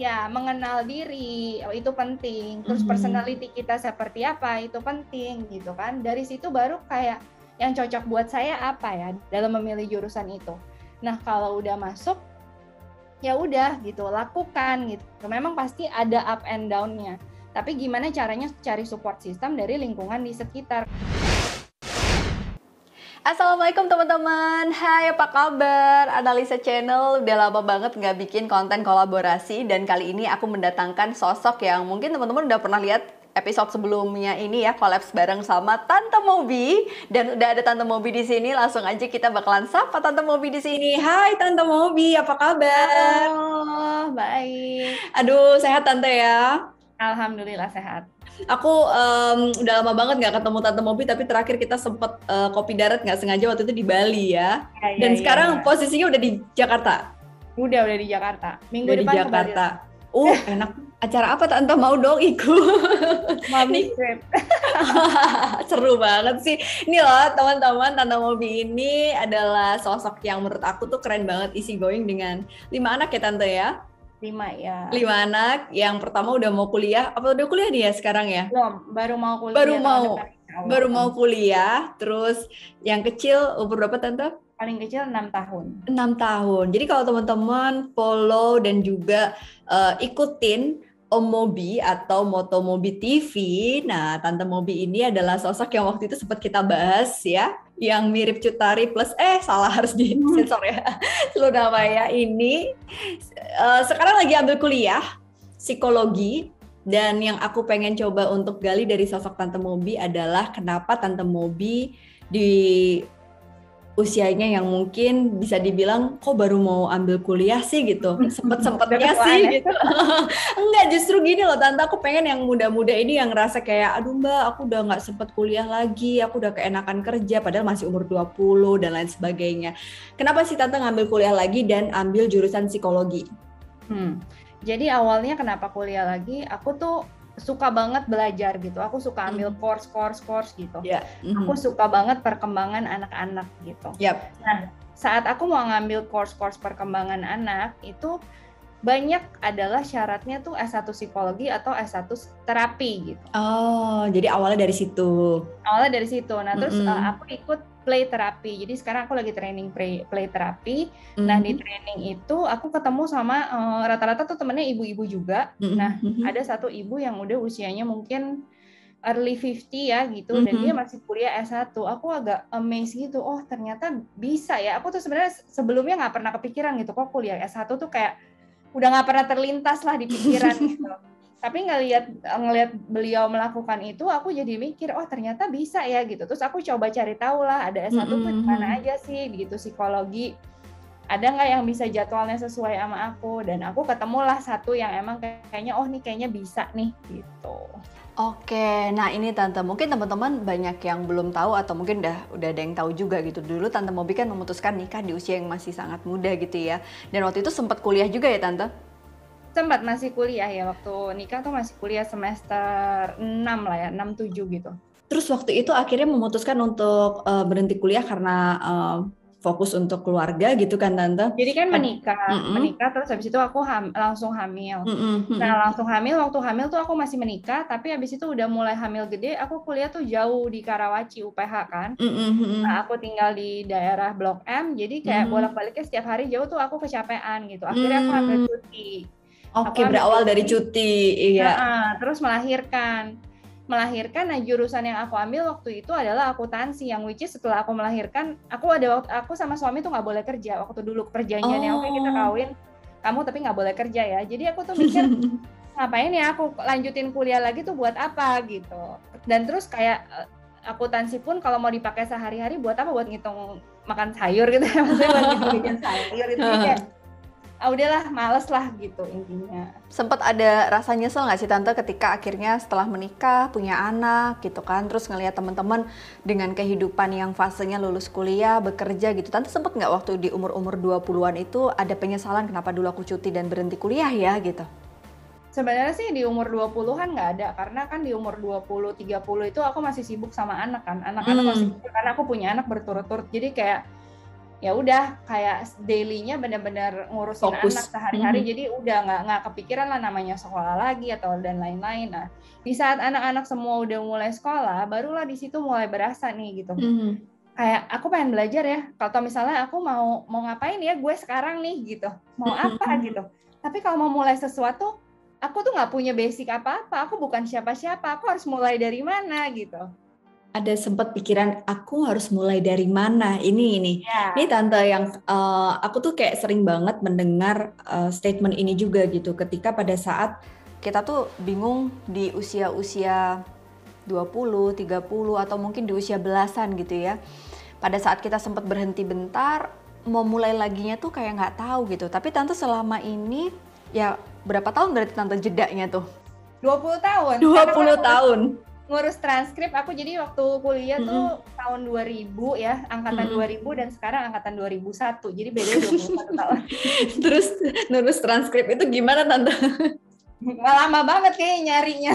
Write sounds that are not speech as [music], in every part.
Ya, mengenal diri itu penting. Terus Mhm. personality kita seperti apa itu penting gitu kan. Dari situ baru kayak yang cocok buat saya apa ya dalam memilih jurusan itu. Nah, kalau udah masuk ya udah gitu, lakukan gitu. Memang pasti ada up and down-nya. Tapi gimana caranya cari support system dari lingkungan di sekitar. Assalamualaikum teman-teman, hai apa kabar? Analisa Channel udah lama banget nggak bikin konten kolaborasi dan kali ini aku mendatangkan sosok yang mungkin teman-teman udah pernah lihat episode sebelumnya ini ya kolaps bareng sama Tante Mobi dan udah ada Tante Mobi di sini langsung aja kita bakalan sapa Tante Mobi di sini. Hai Tante Mobi, apa kabar? Oh, baik. Aduh, sehat Tante ya. Alhamdulillah sehat. Aku em, udah lama banget nggak ketemu Tante Mobi tapi terakhir kita sempet eh, kopi darat nggak sengaja waktu itu di Bali ya. Ya, ya, Dan ya, sekarang ya. posisinya udah di Jakarta. udah udah di Jakarta. Minggu Udah di depan Jakarta. Uh, enak. Acara apa Tante mau dong ikut? [laughs] Mami trip. [laughs] Seru banget sih. Ini loh teman-teman Tante Mobi ini adalah sosok yang menurut aku tuh keren banget isi going dengan lima anak ya Tante ya. Lima ya. Lima anak. Yang pertama udah mau kuliah. Apa udah kuliah dia sekarang ya? Belum, baru mau kuliah. Baru mau. depan. Baru mau kuliah. Terus yang kecil umur berapa Tante? Paling kecil enam tahun. 6 tahun. Jadi kalau teman-teman follow dan juga eh, ikutin Om Mobi atau Moto Mobi TV, nah Tante Mobi ini adalah sosok yang waktu itu sempat kita bahas ya, yang mirip Cutari plus eh salah [laughs] harus di sensor ya, seluruh nama ya ini. eh, sekarang lagi ambil kuliah psikologi dan yang aku pengen coba untuk gali dari sosok Tante Mobi adalah kenapa Tante Mobi di usianya yang mungkin bisa dibilang kok baru mau ambil kuliah sih? gitu. Sempet sempetnya sih ya. gitu. [laughs] Enggak justru gini loh tante. Aku pengen yang muda-muda ini yang ngerasa kayak aduh mbak aku udah nggak sempet kuliah lagi. Aku udah keenakan kerja padahal masih umur 20 dan lain sebagainya. Kenapa sih tante ngambil kuliah lagi dan ambil jurusan psikologi? Hmm. Jadi awalnya kenapa kuliah lagi? Aku tuh suka banget belajar gitu. Aku suka ambil Hmm. course, course, course gitu. ya Aku suka banget perkembangan anak-anak gitu. Yap. Saat aku mau ngambil course-course perkembangan anak itu banyak adalah syaratnya tuh S1 psikologi atau S1 terapi gitu. oh jadi awalnya dari situ awalnya dari situ. Nah, terus Mm-mm. uh, aku ikut play terapi. Jadi sekarang aku lagi training play, play terapi. Nah, di Mhm. training itu aku ketemu sama uh, rata-rata tuh temennya ibu-ibu juga. Mhm. Nah, Mhm. ada satu ibu yang udah usianya mungkin early 50 ya gitu dan Mhm. dia masih kuliah S1. Aku agak amazed gitu. Oh, ternyata bisa ya. Aku tuh sebenarnya sebelumnya nggak pernah kepikiran gitu kok kuliah S1 tuh kayak udah nggak pernah terlintas lah di pikiran [laughs] gitu. Tapi ngelihat ngelihat beliau melakukan itu, aku jadi mikir, oh ternyata bisa ya gitu. Terus aku coba cari tahu lah, ada S1 tuh di mana aja sih, gitu psikologi. Ada nggak yang bisa jadwalnya sesuai sama aku? Dan aku ketemulah satu yang emang kayaknya, oh nih kayaknya bisa nih gitu. Oke, nah ini Tante, mungkin teman-teman banyak yang belum tahu atau mungkin udah udah ada yang tahu juga gitu. Dulu Tante Mobi kan memutuskan nikah di usia yang masih sangat muda gitu ya. Dan waktu itu sempat kuliah juga ya Tante? Sempat masih kuliah ya, waktu nikah tuh masih kuliah semester 6 lah ya, 6-7 gitu. Terus waktu itu akhirnya memutuskan untuk eh, berhenti kuliah karena eh, fokus untuk keluarga gitu kan Tante? Jadi kan Ad- menikah, Mm-mm. menikah terus habis itu aku ham- langsung hamil. Mm-mm, mm-mm. Nah langsung hamil, waktu hamil tuh aku masih menikah, tapi habis itu udah mulai hamil gede, aku kuliah tuh jauh di Karawaci UPH kan. Mm-mm, mm-mm. Nah aku tinggal di daerah Blok M, jadi kayak Mhm. bolak-baliknya setiap hari jauh tuh aku kecapean gitu. Akhirnya aku ambil Hmm. cuti. Oke, ambil berawal dari cuti. cuti, iya. Nah, terus melahirkan. Melahirkan, nah jurusan yang aku ambil waktu itu adalah akuntansi, yang which is setelah aku melahirkan, aku ada waktu aku sama suami tuh nggak boleh kerja waktu dulu perjanjiannya, oke kita Oh. kawin, kamu tapi nggak boleh kerja ya. Jadi aku tuh mikir [laughs] ngapain ya aku lanjutin kuliah lagi tuh buat apa gitu. Dan terus kayak eh, akuntansi pun kalau mau dipakai sehari-hari buat apa? Buat ngitung makan sayur gitu ya, [laughs] maksudnya buat ngitung sayur gitu. Kayak, [laughs] ah udahlah males lah gitu intinya. Sempat ada rasa nyesel nggak sih Tante ketika akhirnya setelah menikah, punya anak gitu kan, terus ngelihat teman-teman dengan kehidupan yang fasenya lulus kuliah, bekerja gitu. Tante sempat nggak waktu di umur-umur 20-an itu ada penyesalan kenapa dulu aku cuti dan berhenti kuliah ya gitu? Sebenarnya sih di umur 20-an nggak ada karena kan di umur 20 30 itu aku masih sibuk sama anak kan. Anak-anak Hmm. masih karena aku punya anak berturut-turut. Jadi kayak ya udah kayak dailynya bener-bener ngurusin Fokus. anak sehari-hari hmm. jadi udah nggak nggak kepikiran lah namanya sekolah lagi atau dan lain-lain. Nah di saat anak-anak semua udah mulai sekolah barulah di situ mulai berasa nih gitu. Hmm. kayak aku pengen belajar ya kalau misalnya aku mau mau ngapain ya gue sekarang nih gitu. Mau apa? gitu. Tapi kalau mau mulai sesuatu aku tuh nggak punya basic apa-apa aku bukan siapa-siapa aku harus mulai dari mana gitu ada sempat pikiran aku harus mulai dari mana? Ini ini. Yeah. ini tante yang uh, aku tuh kayak sering banget mendengar uh, statement ini juga gitu. Ketika pada saat kita tuh bingung di usia-usia 20, 30 atau mungkin di usia belasan gitu ya. Pada saat kita sempat berhenti bentar mau mulai laginya tuh kayak nggak tahu gitu. Tapi tante selama ini ya berapa tahun berarti tante jedanya tuh? 20 tahun. 20 tahun ngurus transkrip aku jadi waktu kuliah mm -hmm. tuh tahun 2000 ya angkatan mm -hmm. 2000 dan sekarang angkatan 2001 jadi beda 21 [laughs] tahun terus ngurus transkrip itu gimana tante lama banget kayak nyarinya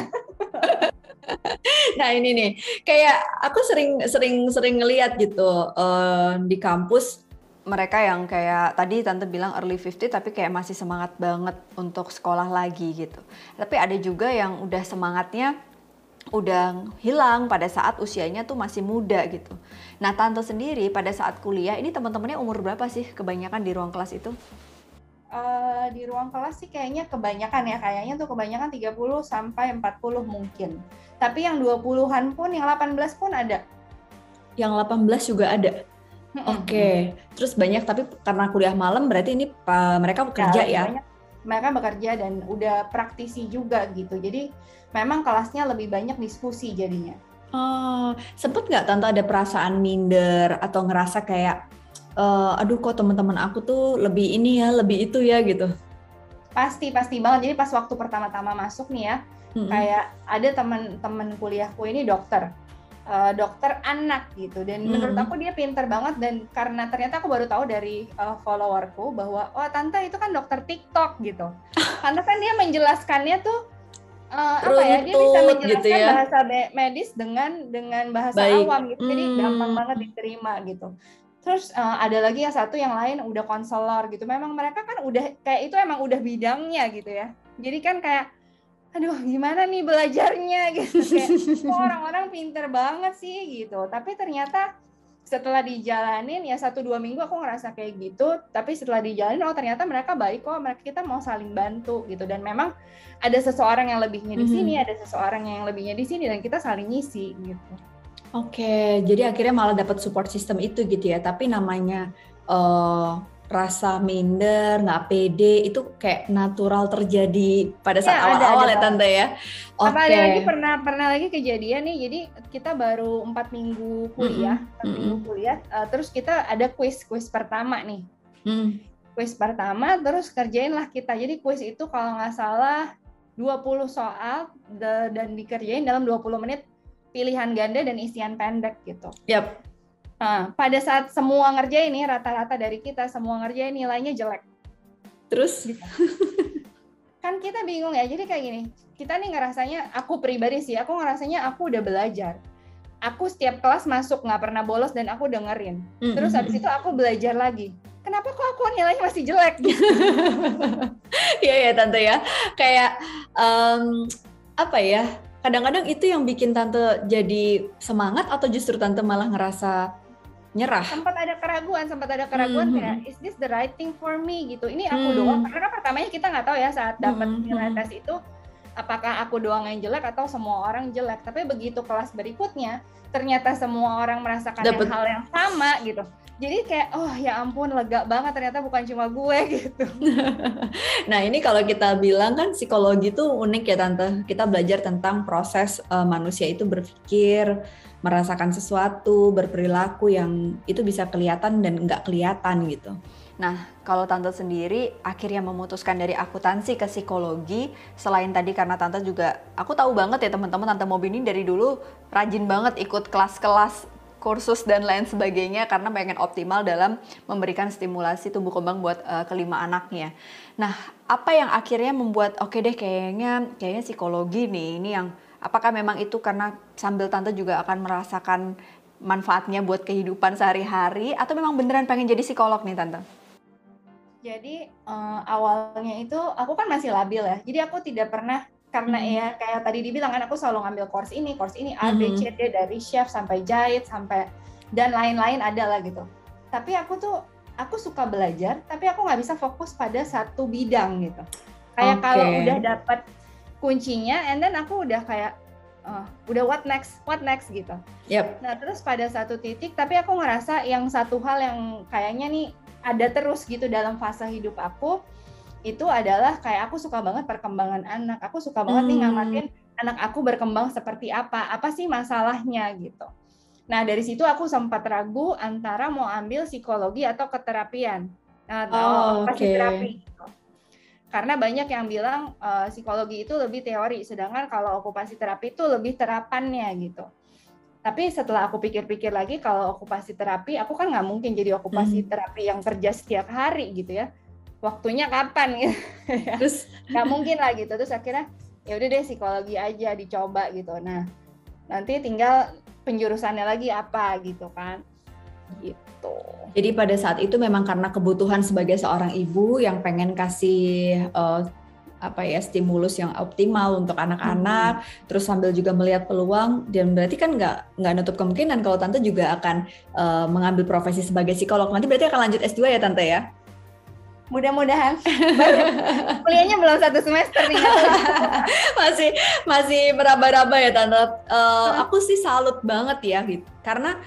nah ini nih kayak aku sering sering sering ngeliat gitu uh, di kampus mereka yang kayak tadi tante bilang early 50 tapi kayak masih semangat banget untuk sekolah lagi gitu. Tapi ada juga yang udah semangatnya udah hilang pada saat usianya tuh masih muda gitu. Nah, tante sendiri pada saat kuliah ini teman-temannya umur berapa sih kebanyakan di ruang kelas itu? Uh, di ruang kelas sih kayaknya kebanyakan ya, kayaknya tuh kebanyakan 30 sampai 40 mungkin. Tapi yang 20-an pun, yang 18 pun ada. Yang 18 juga ada? Oke, okay. terus banyak tapi karena kuliah malam berarti ini uh, mereka bekerja ya? ya? Mereka bekerja dan udah praktisi juga gitu. Jadi memang kelasnya lebih banyak diskusi jadinya. Oh, sempet nggak tante ada perasaan minder atau ngerasa kayak, uh, aduh kok teman-teman aku tuh lebih ini ya, lebih itu ya gitu? Pasti pasti banget. Jadi pas waktu pertama-tama masuk nih ya, hmm. kayak ada teman-teman kuliahku ini dokter uh, dokter anak gitu dan hmm. menurut aku dia pinter banget dan karena ternyata aku baru tahu dari uh, followerku bahwa oh tante itu kan dokter TikTok gitu [laughs] karena kan dia menjelaskannya tuh uh, apa ya dia bisa menjelaskan gitu ya. bahasa medis dengan dengan bahasa Baik. awam gitu jadi hmm. gampang banget diterima gitu terus uh, ada lagi yang satu yang lain udah konselor gitu memang mereka kan udah kayak itu emang udah bidangnya gitu ya jadi kan kayak aduh gimana nih belajarnya? [laughs] Gitu kayak [laughs] orang-orang pinter banget sih? Gitu. Tapi ternyata setelah dijalanin ya satu dua minggu aku ngerasa kayak gitu. Tapi setelah dijalanin oh ternyata mereka baik kok. Mereka kita mau saling bantu gitu. Dan memang ada seseorang yang lebihnya di sini mm -hmm. ada seseorang yang lebihnya di sini dan kita saling ngisi gitu. Oke, jadi akhirnya malah dapat support system itu gitu ya. Tapi namanya uh, rasa minder, nggak pede itu kayak natural terjadi pada saat iya, awal-awal ya, ya tante ya. Oke. Okay. ada lagi pernah pernah lagi kejadian nih. Jadi kita baru empat minggu kuliah, empat mm -hmm. minggu kuliah. Uh, terus kita ada quiz quiz pertama nih. Mm. Quiz pertama, terus kerjainlah kita. Jadi quiz itu kalau nggak salah 20 soal dan dikerjain dalam 20 menit pilihan ganda dan isian pendek gitu. Yap. Nah, pada saat semua ngerjain nih rata-rata dari kita semua ngerjain nilainya jelek. Terus gitu. [laughs] kan kita bingung ya. Jadi kayak gini, kita nih ngerasanya aku pribadi sih, aku ngerasanya aku udah belajar. Aku setiap kelas masuk nggak pernah bolos dan aku dengerin. Terus habis itu aku belajar lagi. Kenapa kok aku nilainya masih jelek? [laughs] Iya ya tante ya. Kayak um, apa ya? Kadang-kadang itu yang bikin tante jadi semangat atau justru tante malah ngerasa nyerah sempat ada keraguan sempat ada keraguan mm -hmm. kayak is this the right thing for me gitu ini aku mm -hmm. doang karena pertamanya kita nggak tahu ya saat dapat mm -hmm. nilai tes itu apakah aku doang yang jelek atau semua orang jelek tapi begitu kelas berikutnya ternyata semua orang merasakan Dapet. hal yang sama gitu jadi kayak oh ya ampun lega banget ternyata bukan cuma gue [laughs] gitu. [laughs] nah ini kalau kita bilang kan psikologi itu unik ya tante. Kita belajar tentang proses uh, manusia itu berpikir, merasakan sesuatu, berperilaku yang itu bisa kelihatan dan nggak kelihatan gitu. Nah, kalau Tante sendiri akhirnya memutuskan dari akuntansi ke psikologi, selain tadi karena Tante juga, aku tahu banget ya teman-teman Tante Mobi ini dari dulu rajin banget ikut kelas-kelas kursus dan lain sebagainya karena pengen optimal dalam memberikan stimulasi tumbuh kembang buat uh, kelima anaknya. Nah, apa yang akhirnya membuat oke okay deh kayaknya kayaknya psikologi nih ini yang apakah memang itu karena sambil tante juga akan merasakan manfaatnya buat kehidupan sehari-hari atau memang beneran pengen jadi psikolog nih tante? Jadi uh, awalnya itu aku kan masih labil ya, jadi aku tidak pernah karena hmm. ya kayak tadi dibilang kan aku selalu ngambil course ini, course ini A, B, C, D dari chef sampai jahit sampai dan lain-lain ada lah gitu. Tapi aku tuh aku suka belajar, tapi aku nggak bisa fokus pada satu bidang gitu. Kayak okay. kalau udah dapat kuncinya, and then aku udah kayak uh, udah what next, what next gitu. Yep. Nah terus pada satu titik, tapi aku ngerasa yang satu hal yang kayaknya nih ada terus gitu dalam fase hidup aku itu adalah kayak aku suka banget perkembangan anak. Aku suka banget hmm. nih ngamatin anak aku berkembang seperti apa. Apa sih masalahnya gitu. Nah, dari situ aku sempat ragu antara mau ambil psikologi atau keterapian. Atau oh, okay. terapi. Gitu. Karena banyak yang bilang uh, psikologi itu lebih teori, sedangkan kalau okupasi terapi itu lebih terapannya gitu. Tapi setelah aku pikir-pikir lagi, kalau okupasi terapi, aku kan nggak mungkin jadi okupasi hmm. terapi yang kerja setiap hari gitu ya. Waktunya kapan gitu terus? Nggak mungkin lah gitu. Terus akhirnya ya udah deh psikologi aja dicoba gitu. Nah nanti tinggal penjurusannya lagi apa gitu kan gitu. Jadi pada saat itu memang karena kebutuhan sebagai seorang ibu yang pengen kasih uh, apa ya stimulus yang optimal untuk anak-anak, hmm. terus sambil juga melihat peluang dan berarti kan nggak nggak nutup kemungkinan kalau tante juga akan uh, mengambil profesi sebagai psikolog. Nanti berarti akan lanjut S2 ya tante ya? mudah-mudahan. [laughs] Kuliahnya belum satu semester nih. [laughs] Masih masih meraba-raba ya tante. Uh, aku sih salut banget ya gitu. Karena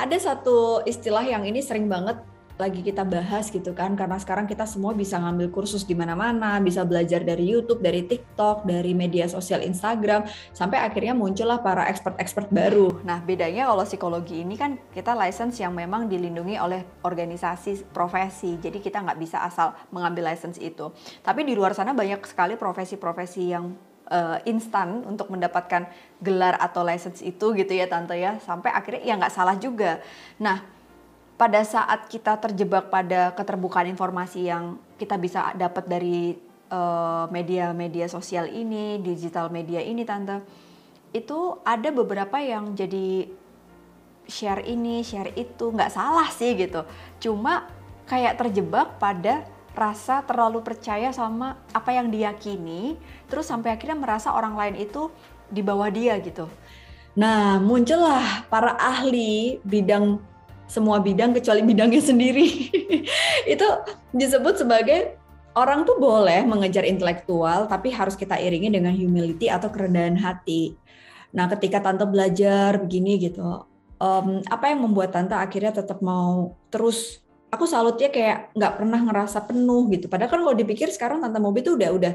ada satu istilah yang ini sering banget lagi kita bahas gitu kan karena sekarang kita semua bisa ngambil kursus di mana-mana, bisa belajar dari YouTube, dari TikTok, dari media sosial Instagram sampai akhirnya muncullah para expert-expert baru. Nah, bedanya kalau psikologi ini kan kita license yang memang dilindungi oleh organisasi profesi. Jadi kita nggak bisa asal mengambil license itu. Tapi di luar sana banyak sekali profesi-profesi yang uh, instan untuk mendapatkan gelar atau license itu gitu ya tante ya sampai akhirnya ya nggak salah juga. Nah pada saat kita terjebak pada keterbukaan informasi yang kita bisa dapat dari eh, media-media uh, sosial ini, digital media ini, tante, itu ada beberapa yang jadi share ini, share itu, nggak salah sih gitu. Cuma kayak terjebak pada rasa terlalu percaya sama apa yang diyakini, terus sampai akhirnya merasa orang lain itu di bawah dia gitu. Nah, muncullah para ahli bidang semua bidang kecuali bidangnya sendiri. [laughs] itu disebut sebagai orang tuh boleh mengejar intelektual tapi harus kita iringi dengan humility atau kerendahan hati. Nah, ketika tante belajar begini gitu, um, apa yang membuat tante akhirnya tetap mau terus aku salutnya kayak nggak pernah ngerasa penuh gitu. Padahal kan kalau dipikir sekarang tante Mobi tuh udah udah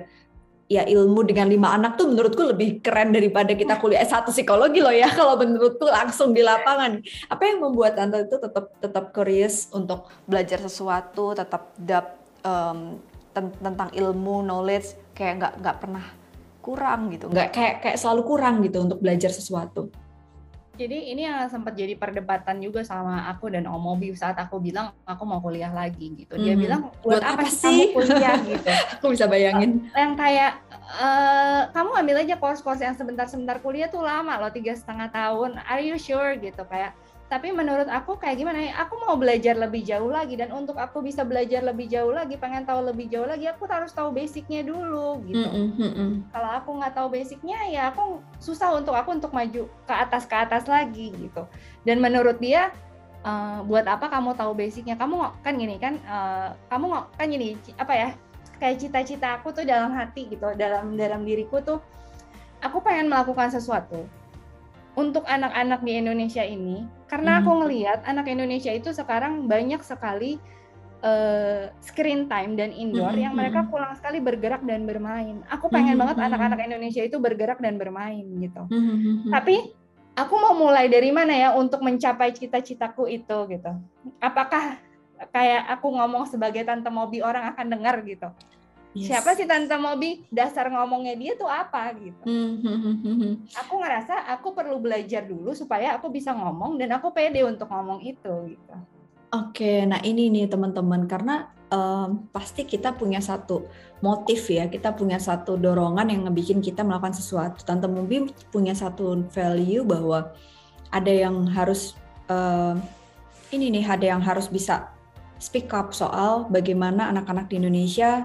ya ilmu dengan lima anak tuh menurutku lebih keren daripada kita kuliah S1 psikologi loh ya [laughs] kalau menurutku langsung di lapangan. Apa yang membuat Tante itu tetap tetap curious untuk belajar sesuatu, tetap dap um, tentang ilmu, knowledge kayak nggak nggak pernah kurang gitu. Nggak kayak kayak selalu kurang gitu untuk belajar sesuatu. Jadi ini yang sempat jadi perdebatan juga sama aku dan Om Mobi saat aku bilang aku mau kuliah lagi gitu. Dia hmm. bilang buat, buat apa, sih kamu kuliah gitu? [laughs] aku bisa bayangin. Yang kayak uh, kamu ambil aja course-course yang sebentar-sebentar kuliah tuh lama loh tiga setengah tahun. Are you sure gitu kayak tapi menurut aku kayak gimana ya aku mau belajar lebih jauh lagi dan untuk aku bisa belajar lebih jauh lagi pengen tahu lebih jauh lagi aku harus tahu basicnya dulu gitu. Mm -hmm. kalau aku nggak tahu basicnya ya aku susah untuk aku untuk maju ke atas ke atas lagi gitu. Dan menurut dia uh, buat apa kamu tahu basicnya? Kamu kan gini kan uh, kamu kan gini apa ya kayak cita-cita aku tuh dalam hati gitu dalam dalam diriku tuh aku pengen melakukan sesuatu untuk anak-anak di Indonesia ini karena aku hmm. ngelihat anak Indonesia itu sekarang banyak sekali uh, screen time dan indoor mm -hmm. yang mereka hmm. kurang sekali bergerak dan bermain. Aku pengen mm -hmm. banget anak-anak Indonesia itu bergerak dan bermain gitu. Mm -hmm. Tapi aku mau mulai dari mana ya untuk mencapai cita-citaku itu gitu. Apakah kayak aku ngomong sebagai tante Mobi orang akan dengar gitu? Yes. Siapa sih Tante Mobi? Dasar ngomongnya dia tuh apa gitu. Hmm, hmm, hmm, aku ngerasa aku perlu belajar dulu supaya aku bisa ngomong dan aku pede untuk ngomong itu gitu. Oke, nah ini nih teman-teman karena um, pasti kita punya satu motif ya, kita punya satu dorongan yang ngebikin kita melakukan sesuatu. Tante Mobi punya satu value bahwa ada yang harus uh, ini nih ada yang harus bisa speak up soal bagaimana anak-anak di Indonesia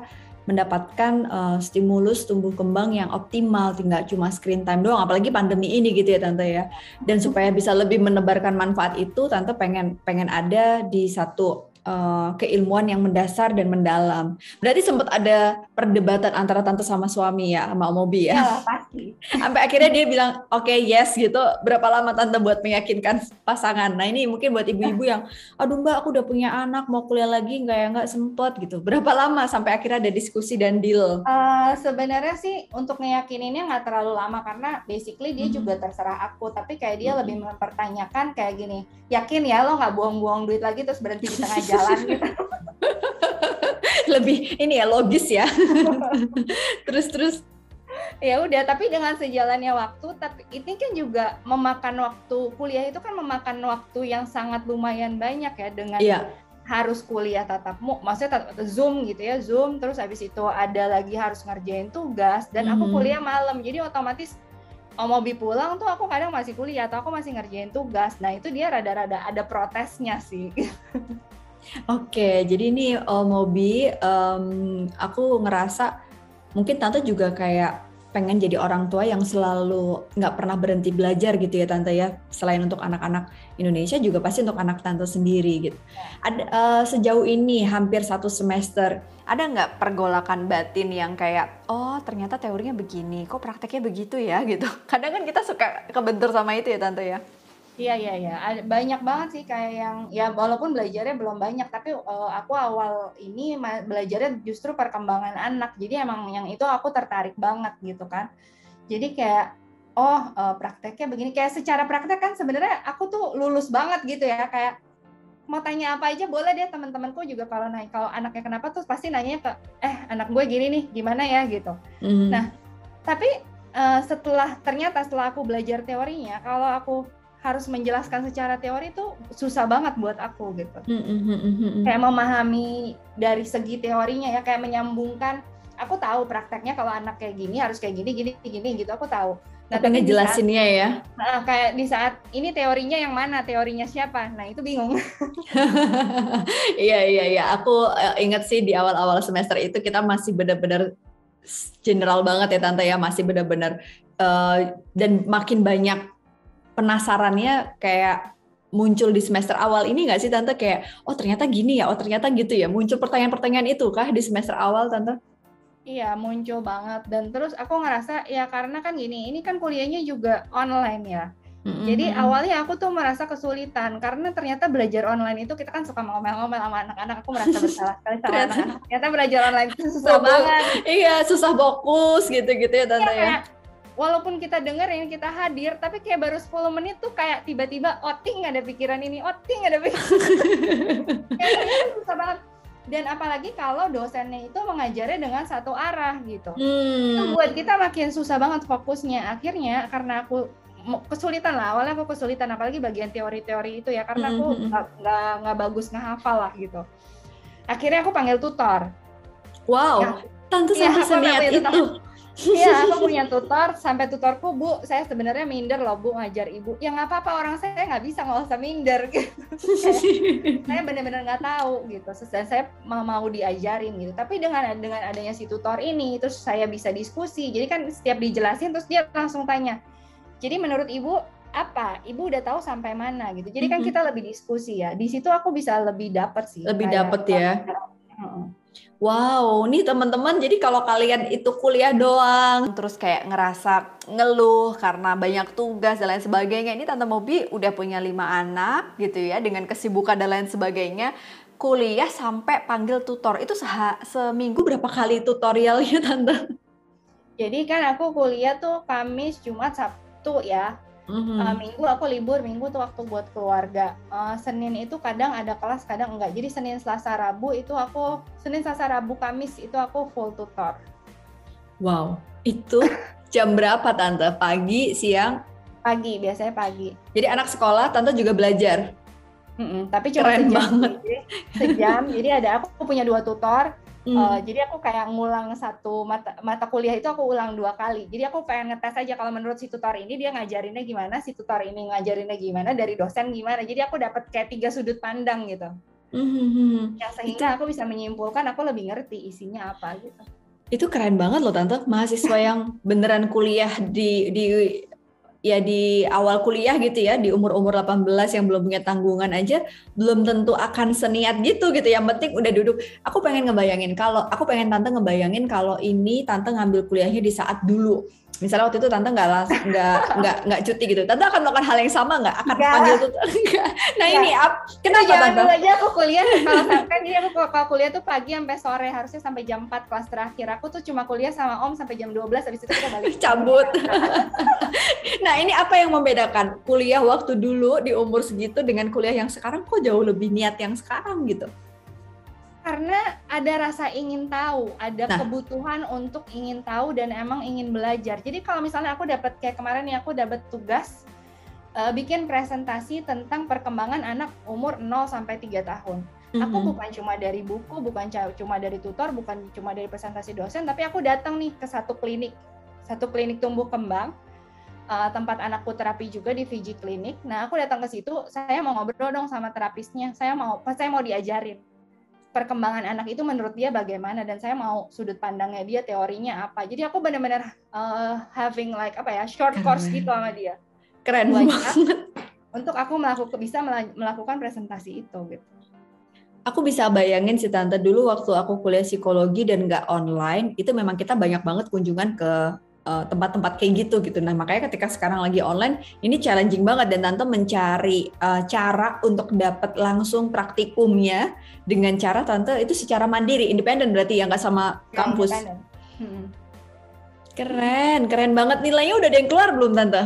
mendapatkan uh, stimulus tumbuh kembang yang optimal, tidak cuma screen time doang, apalagi pandemi ini gitu ya tante ya. Dan supaya bisa lebih menebarkan manfaat itu, tante pengen pengen ada di satu uh, keilmuan yang mendasar dan mendalam. Berarti sempat ada perdebatan antara tante sama suami ya, sama Mobi ya? Ya pasti. [laughs] Sampai akhirnya dia bilang oke okay, yes gitu. Berapa lama tante buat meyakinkan pasangan? Nah ini mungkin buat ibu-ibu yang, aduh mbak aku udah punya anak mau kuliah lagi nggak ya nggak sempet gitu. Berapa lama sampai akhirnya ada diskusi dan deal? Uh, sebenarnya sih untuk meyakininnya nggak terlalu lama karena basically dia hmm. juga terserah aku. Tapi kayak dia hmm. lebih mempertanyakan kayak gini, yakin ya lo nggak buang-buang duit lagi terus berhenti di tengah jalan [laughs] gitu. Lebih ini ya logis ya. [laughs] terus terus ya udah tapi dengan sejalannya waktu tapi ini kan juga memakan waktu kuliah itu kan memakan waktu yang sangat lumayan banyak ya dengan yeah. harus kuliah tatap muka maksudnya tatap, zoom gitu ya zoom terus habis itu ada lagi harus ngerjain tugas dan mm. aku hmm. kuliah malam jadi otomatis oh, mau bi pulang tuh aku kadang masih kuliah atau aku masih ngerjain tugas nah itu dia rada-rada ada protesnya sih [laughs] Oke, jadi ini uh, Mobi, um, aku ngerasa mungkin tante juga kayak pengen jadi orang tua yang selalu nggak pernah berhenti belajar gitu ya tante ya. Selain untuk anak-anak Indonesia juga pasti untuk anak tante sendiri gitu. Ada uh, sejauh ini hampir satu semester ada nggak pergolakan batin yang kayak oh ternyata teorinya begini, kok prakteknya begitu ya gitu. [laughs] Kadang kan kita suka kebentur sama itu ya tante ya. Iya iya iya, banyak banget sih kayak yang ya walaupun belajarnya belum banyak tapi uh, aku awal ini belajarnya justru perkembangan anak. Jadi emang yang itu aku tertarik banget gitu kan. Jadi kayak oh uh, prakteknya begini kayak secara praktek kan sebenarnya aku tuh lulus banget gitu ya kayak mau tanya apa aja boleh deh teman-temanku juga kalau naik kalau anaknya kenapa tuh pasti nanya ke eh anak gue gini nih gimana ya gitu. Mm. Nah tapi uh, setelah ternyata setelah aku belajar teorinya kalau aku harus menjelaskan secara teori itu susah banget buat aku gitu. Mm-hmm. Kayak memahami dari segi teorinya ya, kayak menyambungkan. Aku tahu prakteknya kalau anak kayak gini harus kayak gini, gini, gini gitu. Aku tahu. Nah, tapi ngejelasinnya ya. Nah, kayak di saat ini teorinya yang mana, teorinya siapa? Nah itu bingung. [laughs] iya iya iya. Aku uh, ingat sih di awal-awal semester itu kita masih benar-benar general banget ya tante ya, masih benar-benar uh, dan makin banyak penasarannya kayak muncul di semester awal ini nggak sih tante kayak oh ternyata gini ya oh ternyata gitu ya muncul pertanyaan-pertanyaan itu kah di semester awal tante? Iya muncul banget dan terus aku ngerasa ya karena kan gini ini kan kuliahnya juga online ya. Mm-hmm. Jadi awalnya aku tuh merasa kesulitan karena ternyata belajar online itu kita kan suka ngomel-ngomel sama anak-anak. Aku merasa bersalah sekali sama anak-anak. Ternyata belajar online itu susah banget. Iya, susah fokus gitu-gitu ya tante iya, ya walaupun kita dengerin kita hadir tapi kayak baru 10 menit tuh kayak tiba-tiba oting ada pikiran ini oting ada pikiran [laughs] kayak susah banget. Dan apalagi kalau dosennya itu mengajarnya dengan satu arah gitu. Hmm. itu buat kita makin susah banget fokusnya. Akhirnya karena aku kesulitan lah awalnya aku kesulitan apalagi bagian teori-teori itu ya karena aku hmm, hmm, hmm. nggak nggak bagus ngehafal lah gitu. Akhirnya aku panggil tutor. Wow ya, tante ya, sampai ya, itu Iya, [laughs] aku punya tutor. Sampai tutorku, Bu, saya sebenarnya minder loh, Bu, ngajar Ibu. Ya nggak apa-apa, orang saya nggak bisa nggak usah minder. Gitu. [laughs] saya benar-benar nggak tahu gitu. Dan saya mau, mau diajarin gitu. Tapi dengan dengan adanya si tutor ini, terus saya bisa diskusi. Jadi kan setiap dijelasin, terus dia langsung tanya. Jadi menurut Ibu, apa? Ibu udah tahu sampai mana gitu. Jadi kan kita lebih diskusi ya. Di situ aku bisa lebih dapat sih. Lebih dapat ya. Wow, nih teman-teman, jadi kalau kalian itu kuliah doang, terus kayak ngerasa ngeluh karena banyak tugas dan lain sebagainya, ini Tante Mobi udah punya lima anak gitu ya, dengan kesibukan dan lain sebagainya, kuliah sampai panggil tutor, itu seminggu berapa kali tutorialnya Tante? Jadi kan aku kuliah tuh Kamis, Jumat, Sabtu ya, Mm-hmm. Uh, minggu aku libur, minggu tuh waktu buat keluarga. Uh, Senin itu kadang ada kelas, kadang enggak. Jadi Senin, Selasa, Rabu itu aku Senin, Selasa, Rabu, Kamis itu aku full tutor. Wow, itu jam berapa tante? Pagi, siang? Pagi, biasanya pagi. Jadi anak sekolah, tante juga belajar. Mm-mm, tapi cuma Keren sejam. Banget. Jadi, sejam. jadi ada aku punya dua tutor Hmm. Uh, jadi aku kayak ngulang satu mata, mata kuliah itu aku ulang dua kali. Jadi aku pengen ngetes aja kalau menurut si tutor ini dia ngajarinnya gimana, si tutor ini ngajarinnya gimana, dari dosen gimana. Jadi aku dapat kayak tiga sudut pandang gitu. Mm-hmm. Ya, sehingga aku bisa menyimpulkan aku lebih ngerti isinya apa gitu. Itu keren banget loh tante, mahasiswa yang beneran kuliah di di ya di awal kuliah gitu ya di umur-umur 18 yang belum punya tanggungan aja belum tentu akan seniat gitu gitu. Yang penting udah duduk. Aku pengen ngebayangin kalau aku pengen tante ngebayangin kalau ini tante ngambil kuliahnya di saat dulu misalnya waktu itu tante nggak [laughs] nggak nggak nggak cuti gitu. Tante akan melakukan hal yang sama nggak? Akan gak. panggil tuh. [laughs] Nah gak. ini up kenapa tante? dulu aja aku kuliah kalau kan jadi aku kalau kuliah tuh pagi sampai sore harusnya sampai jam 4 kelas terakhir. Aku tuh cuma kuliah sama om sampai jam 12 habis itu kita balik. [laughs] Cabut. Nah ini apa yang membedakan kuliah waktu dulu di umur segitu dengan kuliah yang sekarang? Kok jauh lebih niat yang sekarang gitu karena ada rasa ingin tahu, ada nah. kebutuhan untuk ingin tahu dan emang ingin belajar. Jadi kalau misalnya aku dapat kayak kemarin nih aku dapat tugas uh, bikin presentasi tentang perkembangan anak umur 0 sampai 3 tahun. Mm-hmm. Aku bukan cuma dari buku, bukan cuma dari tutor, bukan cuma dari presentasi dosen, tapi aku datang nih ke satu klinik, satu klinik tumbuh kembang. Uh, tempat anakku terapi juga di Fiji Clinic. Nah, aku datang ke situ, saya mau ngobrol dong sama terapisnya. Saya mau, saya mau diajarin perkembangan anak itu menurut dia bagaimana dan saya mau sudut pandangnya dia teorinya apa. Jadi aku benar-benar uh, having like apa ya short keren. course gitu sama dia. Keren banget. untuk aku melakukan bisa melakukan presentasi itu gitu. Aku bisa bayangin si tante dulu waktu aku kuliah psikologi dan nggak online itu memang kita banyak banget kunjungan ke tempat-tempat uh, kayak gitu gitu. Nah makanya ketika sekarang lagi online ini challenging banget dan tante mencari uh, cara untuk dapat langsung praktikumnya dengan cara tante itu secara mandiri, independen berarti ya nggak sama ya, kampus. Hmm. Keren, keren banget nilainya udah ada yang keluar belum tante?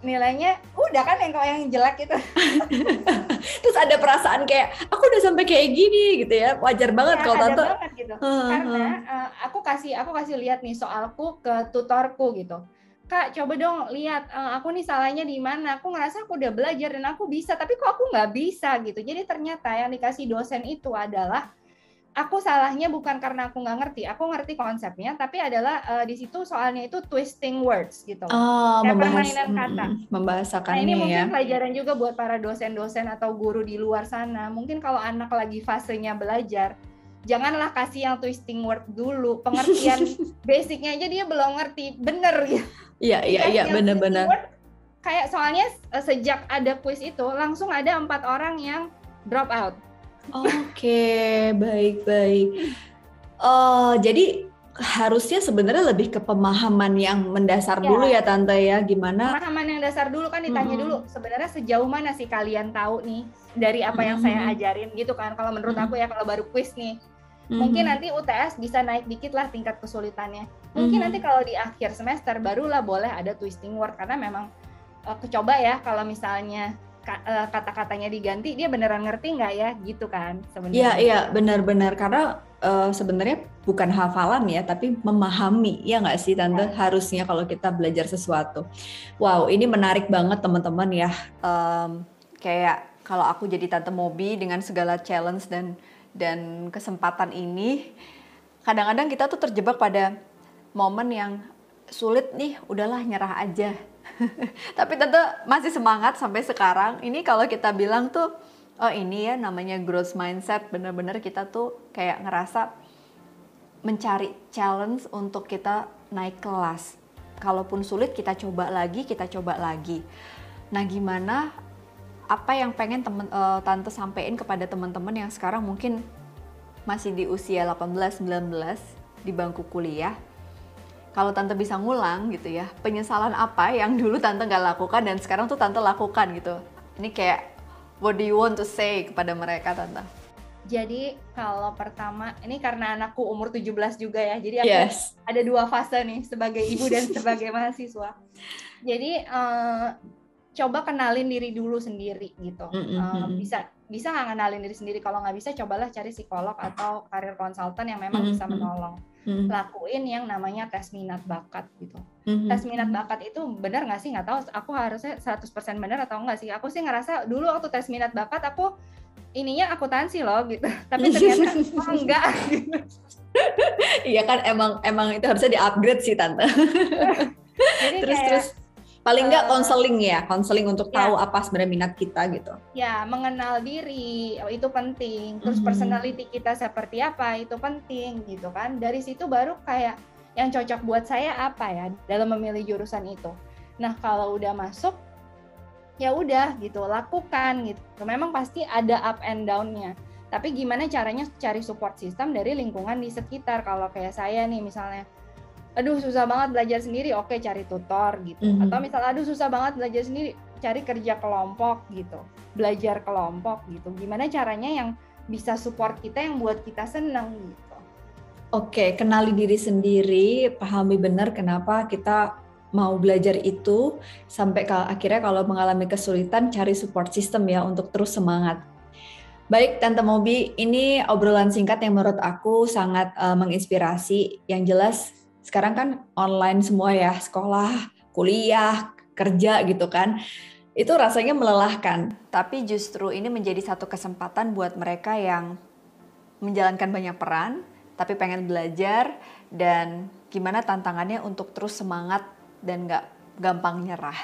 nilainya udah kan yang yang jelek itu [laughs] terus ada perasaan kayak aku udah sampai kayak gini gitu ya. Wajar banget ya, kalau tante. banget gitu. uh, karena uh, aku kasih aku kasih lihat nih soalku ke tutorku gitu. Kak coba dong lihat uh, aku nih salahnya di mana? Aku ngerasa aku udah belajar dan aku bisa tapi kok aku nggak bisa? Gitu. Jadi ternyata yang dikasih dosen itu adalah aku salahnya bukan karena aku nggak ngerti, aku ngerti konsepnya, tapi adalah uh, di situ soalnya itu twisting words gitu, oh, kayak membahas, permainan kata. Membahasakannya nah, ini mungkin ya. pelajaran juga buat para dosen-dosen atau guru di luar sana. Mungkin kalau anak lagi fasenya belajar, janganlah kasih yang twisting word dulu, pengertian [laughs] basicnya aja dia belum ngerti, bener gitu. Iya iya iya bener-bener. Kayak soalnya eh, sejak ada quiz itu langsung ada empat orang yang drop out Oke, baik-baik. Uh, jadi harusnya sebenarnya lebih ke pemahaman yang mendasar ya. dulu ya tante ya gimana pemahaman yang dasar dulu kan ditanya hmm. dulu sebenarnya sejauh mana sih kalian tahu nih dari apa yang hmm. saya ajarin gitu kan kalau menurut hmm. aku ya kalau baru quiz nih hmm. mungkin nanti UTS bisa naik dikit lah tingkat kesulitannya mungkin hmm. nanti kalau di akhir semester barulah boleh ada twisting word karena memang uh, kecoba ya kalau misalnya Eh, kata-katanya diganti dia beneran ngerti nggak ya? Gitu kan sebenarnya. Iya iya benar-benar. Karena uh, sebenarnya bukan hafalan ya tapi memahami. Ya nggak sih tante? Ya. harusnya kalau kita belajar sesuatu. Wow ini menarik banget teman-teman ya. Um, kayak kalau aku jadi tante Mobi dengan segala challenge dan dan kesempatan ini kadang-kadang kita tuh terjebak pada momen yang sulit nih udahlah nyerah aja [laughs] Tapi tentu masih semangat sampai sekarang. Ini kalau kita bilang tuh, oh ini ya namanya growth mindset. Bener-bener kita tuh kayak ngerasa mencari challenge untuk kita naik kelas. Kalaupun sulit kita coba lagi, kita coba lagi. Nah gimana apa yang pengen temen, uh, tante sampein kepada teman-teman yang sekarang mungkin masih di usia 18-19 di bangku kuliah kalau tante bisa ngulang gitu ya, penyesalan apa yang dulu tante nggak lakukan dan sekarang tuh tante lakukan gitu. Ini kayak what do you want to say kepada mereka tante? Jadi kalau pertama ini karena anakku umur 17 juga ya. Jadi aku yes. ada dua fase nih sebagai ibu dan [laughs] sebagai mahasiswa. Jadi uh, coba kenalin diri dulu sendiri gitu. Mm -hmm. uh, bisa bisa nggak kenalin diri sendiri. Kalau nggak bisa cobalah cari psikolog atau karir konsultan yang memang mm -hmm. bisa menolong hmm. lakuin yang namanya tes minat bakat gitu. Hmm. Tes minat bakat itu benar nggak sih? Nggak tahu. Aku harusnya 100% benar atau enggak sih? Aku sih ngerasa dulu waktu tes minat bakat aku ininya akuntansi loh gitu [laughs] tapi ternyata [laughs] oh, enggak iya kan emang emang itu harusnya di-upgrade sih tante [laughs] Jadi terus kayak, terus paling nggak eh, konseling ya konseling untuk ya. tahu apa sebenarnya minat kita gitu. Ya mengenal diri oh, itu penting. Terus Mhm. personality kita seperti apa itu penting gitu kan. Dari situ baru kayak yang cocok buat saya apa ya dalam memilih jurusan itu. Nah kalau udah masuk ya udah gitu lakukan gitu. Memang pasti ada up and down-nya. Tapi gimana caranya cari support system dari lingkungan di sekitar. Kalau kayak saya nih misalnya aduh susah banget belajar sendiri oke cari tutor gitu Mhm. atau misalnya aduh susah banget belajar sendiri cari kerja kelompok gitu belajar kelompok gitu gimana caranya yang bisa support kita yang buat kita seneng gitu Oke, kenali diri sendiri, pahami benar kenapa kita mau belajar itu, sampai ke akhirnya kalau mengalami kesulitan cari support system ya untuk terus semangat. Baik, Tante Mobi, ini obrolan singkat yang menurut aku sangat eh, menginspirasi. Yang jelas sekarang kan online semua ya, sekolah, kuliah, kerja gitu kan. Itu rasanya melelahkan. Tapi justru ini menjadi satu kesempatan buat mereka yang menjalankan banyak peran, tapi pengen belajar dan gimana tantangannya untuk terus semangat dan nggak gampang nyerah.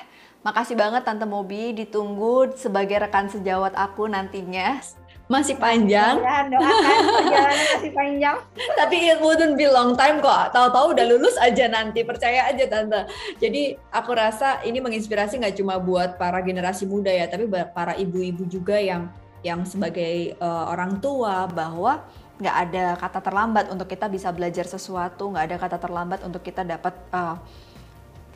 Makasih banget Tante Mobi, ditunggu sebagai rekan sejawat aku nantinya. Masih panjang, doakan perjalanan masih panjang [laughs] tapi it wouldn't be long time kok. Tahu-tahu udah lulus aja nanti, percaya aja Tante. Jadi aku rasa ini menginspirasi nggak cuma buat para generasi muda ya, tapi para ibu-ibu juga yang yang sebagai eh, orang tua bahwa nggak ada kata terlambat untuk kita bisa belajar sesuatu, nggak ada kata terlambat untuk kita dapat uh,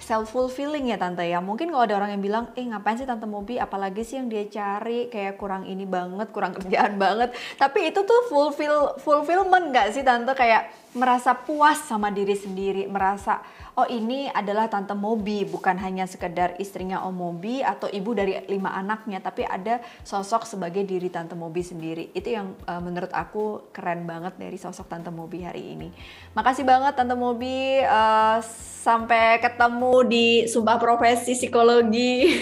self fulfilling ya tante ya. Mungkin kalau ada orang yang bilang, eh ngapain sih tante Mobi, apalagi sih yang dia cari kayak kurang ini banget, kurang [laughs] kerjaan banget. Tapi itu tuh fulfill fulfillment nggak sih tante kayak merasa puas sama diri sendiri, merasa oh ini adalah tante Mobi, bukan hanya sekedar istrinya Om Mobi atau ibu dari lima anaknya, tapi ada sosok sebagai diri tante Mobi sendiri. Itu yang uh, menurut aku keren banget dari sosok tante Mobi hari ini. Makasih banget tante Mobi, uh, sampai ketemu di Sumpah Profesi Psikologi.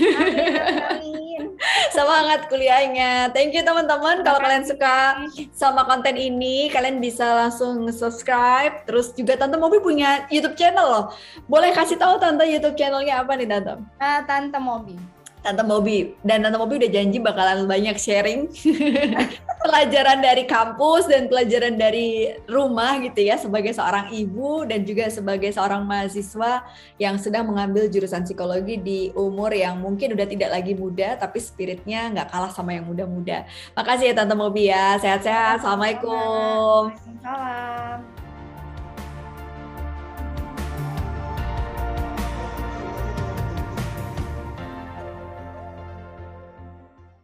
Semangat kuliahnya. Thank you teman-teman. Kalau kalian suka sama konten ini, kalian bisa langsung subscribe. Terus juga Tante Mobi punya YouTube channel loh. Boleh kasih tahu Tante YouTube channelnya apa nih Tante? nah, tante Mobi Tante Mobi dan Tante Mobi udah janji bakalan banyak sharing [laughs] pelajaran dari kampus dan pelajaran dari rumah gitu ya sebagai seorang ibu dan juga sebagai seorang mahasiswa yang sedang mengambil jurusan psikologi di umur yang mungkin udah tidak lagi muda tapi spiritnya nggak kalah sama yang muda-muda. Makasih ya Tante Mobi ya. Sehat-sehat. Assalamualaikum. Waalaikumsalam